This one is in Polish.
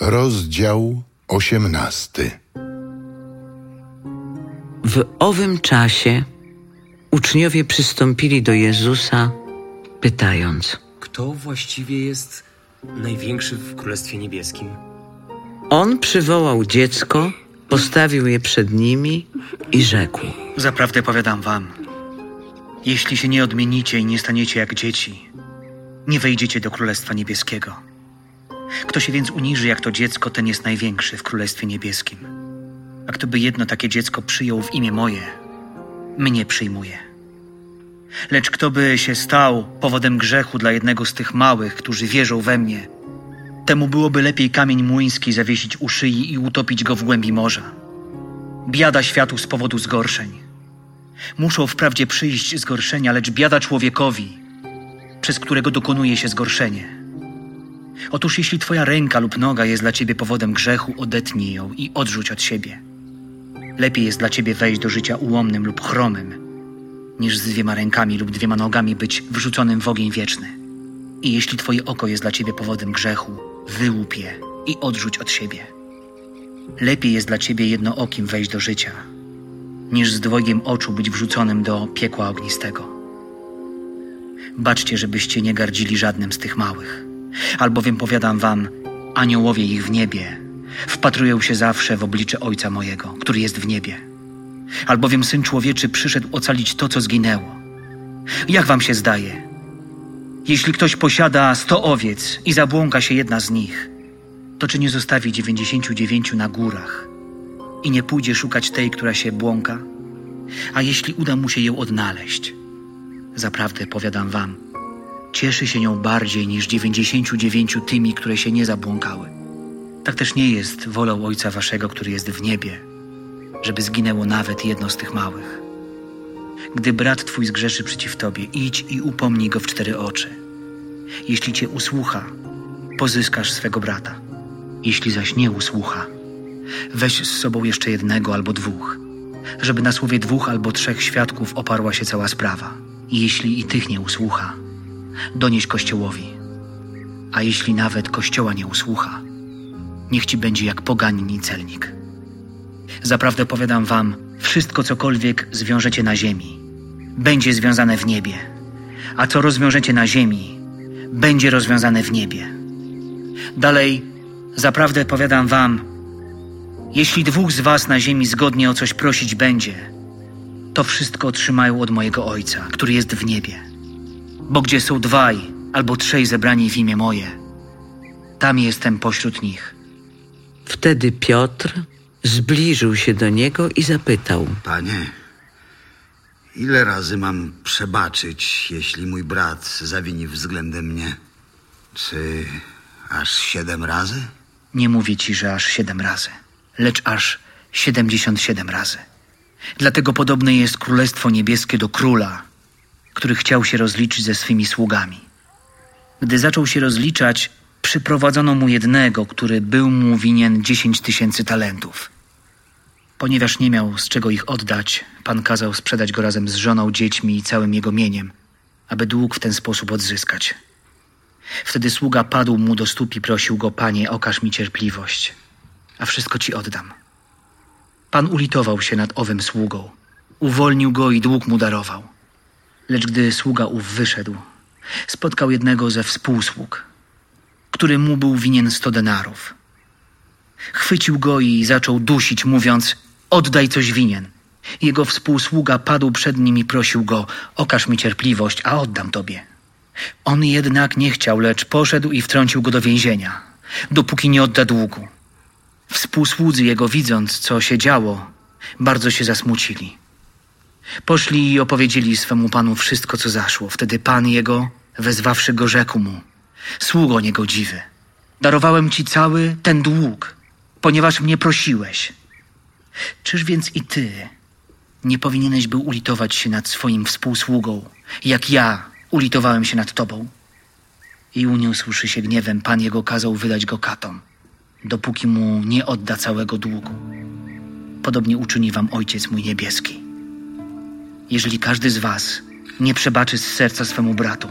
Rozdział osiemnasty. W owym czasie uczniowie przystąpili do Jezusa, pytając: Kto właściwie jest największy w Królestwie Niebieskim? On przywołał dziecko, postawił je przed nimi i rzekł: Zaprawdę powiadam wam, jeśli się nie odmienicie i nie staniecie jak dzieci, nie wejdziecie do Królestwa Niebieskiego. Kto się więc uniży jak to dziecko, ten jest największy w Królestwie Niebieskim. A kto by jedno takie dziecko przyjął w imię moje, mnie przyjmuje. Lecz kto by się stał powodem grzechu dla jednego z tych małych, którzy wierzą we mnie, temu byłoby lepiej kamień młyński zawiesić u szyi i utopić go w głębi morza. Biada światu z powodu zgorszeń. Muszą wprawdzie przyjść zgorszenia, lecz biada człowiekowi, przez którego dokonuje się zgorszenie. Otóż jeśli twoja ręka lub noga jest dla ciebie powodem grzechu, odetnij ją i odrzuć od siebie. Lepiej jest dla ciebie wejść do życia ułomnym lub chromym, niż z dwiema rękami lub dwiema nogami być wrzuconym w ogień wieczny. I jeśli twoje oko jest dla ciebie powodem grzechu, wyłup je i odrzuć od siebie. Lepiej jest dla ciebie jednookim wejść do życia, niż z dwojgiem oczu być wrzuconym do piekła ognistego. Baczcie, żebyście nie gardzili żadnym z tych małych, albowiem powiadam wam, aniołowie ich w niebie wpatrują się zawsze w oblicze Ojca mojego, który jest w niebie. Albowiem Syn Człowieczy przyszedł ocalić to, co zginęło. Jak wam się zdaje? Jeśli ktoś posiada sto owiec i zabłąka się jedna z nich, to czy nie zostawi dziewięćdziesięciu dziewięciu na górach i nie pójdzie szukać tej, która się błąka? A jeśli uda mu się ją odnaleźć, zaprawdę powiadam wam, cieszy się nią bardziej niż dziewięćdziesięciu dziewięciu tymi, które się nie zabłąkały. Tak też nie jest wolą Ojca Waszego, który jest w niebie, żeby zginęło nawet jedno z tych małych. Gdy brat twój zgrzeszy przeciw tobie, idź i upomnij go w cztery oczy. Jeśli cię usłucha, pozyskasz swego brata. Jeśli zaś nie usłucha, weź z sobą jeszcze jednego albo dwóch, żeby na słowie dwóch albo trzech świadków oparła się cała sprawa. Jeśli i tych nie usłucha, donieś kościołowi. A jeśli nawet kościoła nie usłucha, niech ci będzie jak poganin i celnik. Zaprawdę powiadam wam, wszystko cokolwiek zwiążecie na ziemi, będzie związane w niebie, a co rozwiążecie na ziemi, będzie rozwiązane w niebie. Dalej, zaprawdę powiadam wam, jeśli dwóch z was na ziemi zgodnie o coś prosić będzie, to wszystko otrzymają od mojego Ojca, który jest w niebie. Bo gdzie są dwaj albo trzej zebrani w imię moje, tam jestem pośród nich. Wtedy Piotr zbliżył się do niego i zapytał: Panie, ile razy mam przebaczyć, jeśli mój brat zawini względem mnie? Czy aż siedem razy? Nie mówię ci, że aż siedem razy, lecz aż siedemdziesiąt siedem razy. Dlatego podobne jest Królestwo Niebieskie do króla, który chciał się rozliczyć ze swymi sługami. Gdy zaczął się rozliczać, przyprowadzono mu jednego, który był mu winien dziesięć tysięcy talentów. Ponieważ nie miał z czego ich oddać, pan kazał sprzedać go razem z żoną, dziećmi i całym jego mieniem, aby dług w ten sposób odzyskać. Wtedy sługa padł mu do stóp i prosił go, panie, okaż mi cierpliwość, a wszystko ci oddam. Pan ulitował się nad owym sługą, uwolnił go i dług mu darował. Lecz gdy sługa ów wyszedł, spotkał jednego ze współsług, który mu był winien sto denarów. Chwycił go i zaczął dusić, mówiąc: Oddaj coś winien. Jego współsługa padł przed nim i prosił go: Okaż mi cierpliwość, a oddam tobie. On jednak nie chciał, lecz poszedł i wtrącił go do więzienia, dopóki nie odda długu. Współsłudzy jego, widząc, co się działo, bardzo się zasmucili. Poszli i opowiedzieli swemu panu wszystko, co zaszło. Wtedy pan jego, wezwawszy go, rzekł mu: Sługo niegodziwy, darowałem ci cały ten dług, ponieważ mnie prosiłeś. Czyż więc i ty nie powinieneś był ulitować się nad swoim współsługą, jak ja ulitowałem się nad tobą? I uniósłszy się gniewem, pan jego kazał wydać go katom, dopóki mu nie odda całego długu. Podobnie uczyni wam Ojciec mój niebieski. Jeżeli każdy z was nie przebaczy z serca swemu bratu,